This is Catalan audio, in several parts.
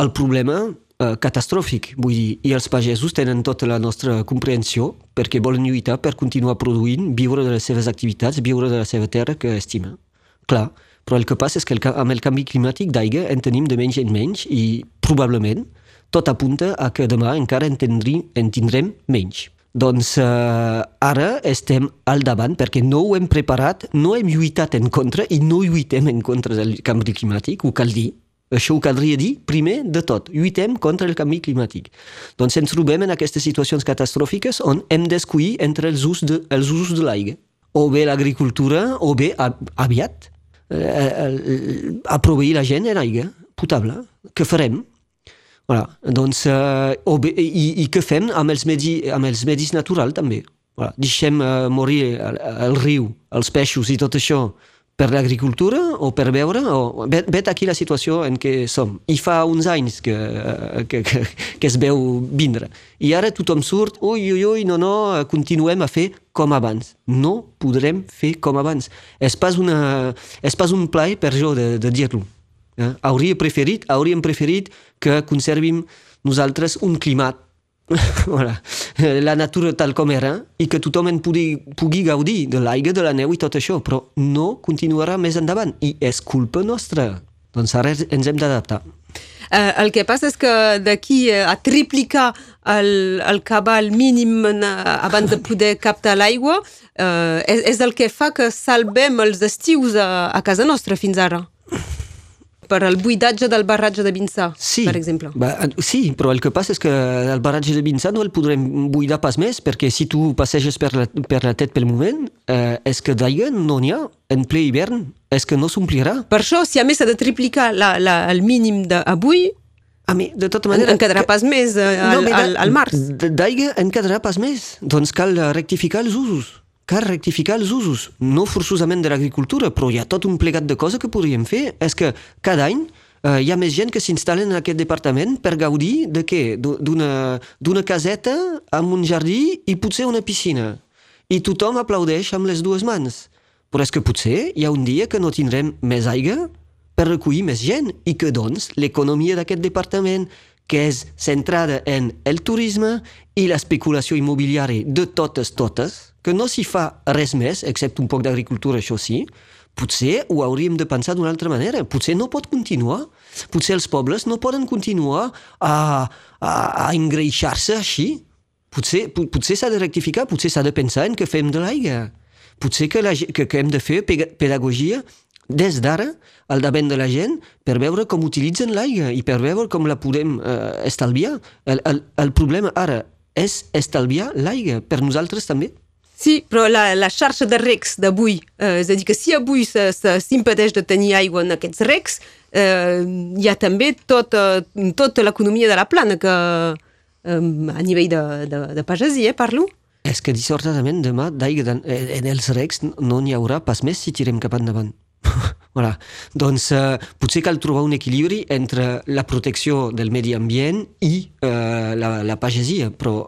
el problema eh, catastròfic, vull dir, i els pagesos tenen tota la nostra comprensió perquè volen lluitar per continuar produint, viure de les seves activitats, viure de la seva terra que estima. Clar, però el que passa és que el, amb el canvi climàtic d'aigua en tenim de menys en menys i probablement tot apunta a que demà encara en, tindri, en tindrem menys. Doncs eh, ara estem al davant perquè no ho hem preparat, no hem lluitat en contra i no lluitem en contra del canvi climàtic, ho cal dir. Això ho caldria dir primer de tot. Lluitem contra el canvi climàtic. Doncs ens trobem en aquestes situacions catastròfiques on hem d'escollir entre els usos de, els usos de l'aigua. O bé l'agricultura, o bé aviat eh, a la gent en aigua potable. Què farem? Voilà. Doncs, eh, bé, i, i què fem amb els, medi, amb els medis naturals també? Voilà. Deixem eh, morir el, el riu, els peixos i tot això per l'agricultura o per veure? O... Vet, vet aquí la situació en què som. I fa uns anys que, que, que, que es veu vindre. I ara tothom surt, ui, ui, ui, no, no, continuem a fer com abans. No podrem fer com abans. És pas, una, és pas un plaer per jo de, de dir-lo. Eh? Hauria preferit, hauríem preferit que conservim nosaltres un climat voilà. la natura tal com era i que tothom en pugui, pugui gaudir de l'aigua, de la neu i tot això, però no continuarà més endavant i és culpa nostra. Doncs ara ens hem d'adaptar. Eh, el que passa és que d'aquí a triplicar el, el cabal mínim abans de poder captar l'aigua eh, és, és el que fa que salvem els estius a, a casa nostra fins ara per al buidatge del barratge de Vinçà, sí, per exemple. Ba, sí, però el que passa és que el barratge de Vinçà no el podrem buidar pas més, perquè si tu passeges per la, per la tet pel moment, eh, és que d'aigua no n'hi ha en ple hivern, és que no s'omplirà. Per això, si a més s'ha de triplicar la, la, el mínim d'avui, a mi, de tota manera... En quedarà pas més eh, al, no, al, al març. D'aigua en quedarà pas més. Doncs cal rectificar els usos cal rectificar els usos, no forçosament de l'agricultura, però hi ha tot un plegat de coses que podríem fer. És que cada any eh, hi ha més gent que s'instal·len en aquest departament per gaudir de què? D'una caseta amb un jardí i potser una piscina. I tothom aplaudeix amb les dues mans. Però és que potser hi ha un dia que no tindrem més aigua per recollir més gent i que, doncs, l'economia d'aquest departament que és centrada en el turisme i l'especulació immobiliària de totes, totes, que no s'hi fa res més, excepte un poc d'agricultura, això sí, potser ho hauríem de pensar d'una altra manera. Potser no pot continuar. Potser els pobles no poden continuar a, a, a engreixar-se així. Potser, potser s'ha de rectificar, potser s'ha de pensar en què fem de l'aigua. Potser que, la, que, que hem de fer pedagogia des d'ara al davant de la gent per veure com utilitzen l'aigua i per veure com la podem eh, estalviar. El, el, el problema ara és estalviar l'aigua per nosaltres també. Sí, però la, la xarxa de recs d'avui, eh, és a dir, que si avui s'impedeix de tenir aigua en aquests recs, eh, hi ha també tota, tota l'economia de la plana que eh, a nivell de, de, de pagesia, eh, parlo. És que dissortadament demà d'aigua eh, en els recs no n'hi haurà pas més si tirem cap endavant. voilà. Doncs eh, potser cal trobar un equilibri entre la protecció del medi ambient i eh, la, la pagesia, però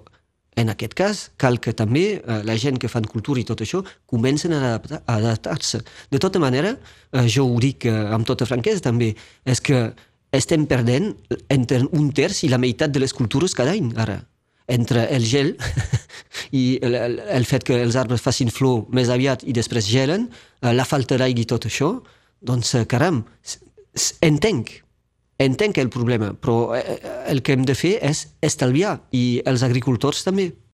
en aquest cas, cal que també eh, la gent que fan cultura i tot això comencen a adaptar-se. De tota manera, eh, jo ho dic eh, amb tota franquesa també, és que estem perdent entre un terç i la meitat de les cultures cada any, ara. Entre el gel i el, el, el fet que els arbres facin flor més aviat i després gelen, eh, la falta d'aigua i tot això, doncs, eh, caram, entenc entenc el problema, però eh, eh, el que hem de fer és estalviar i els agricultors també.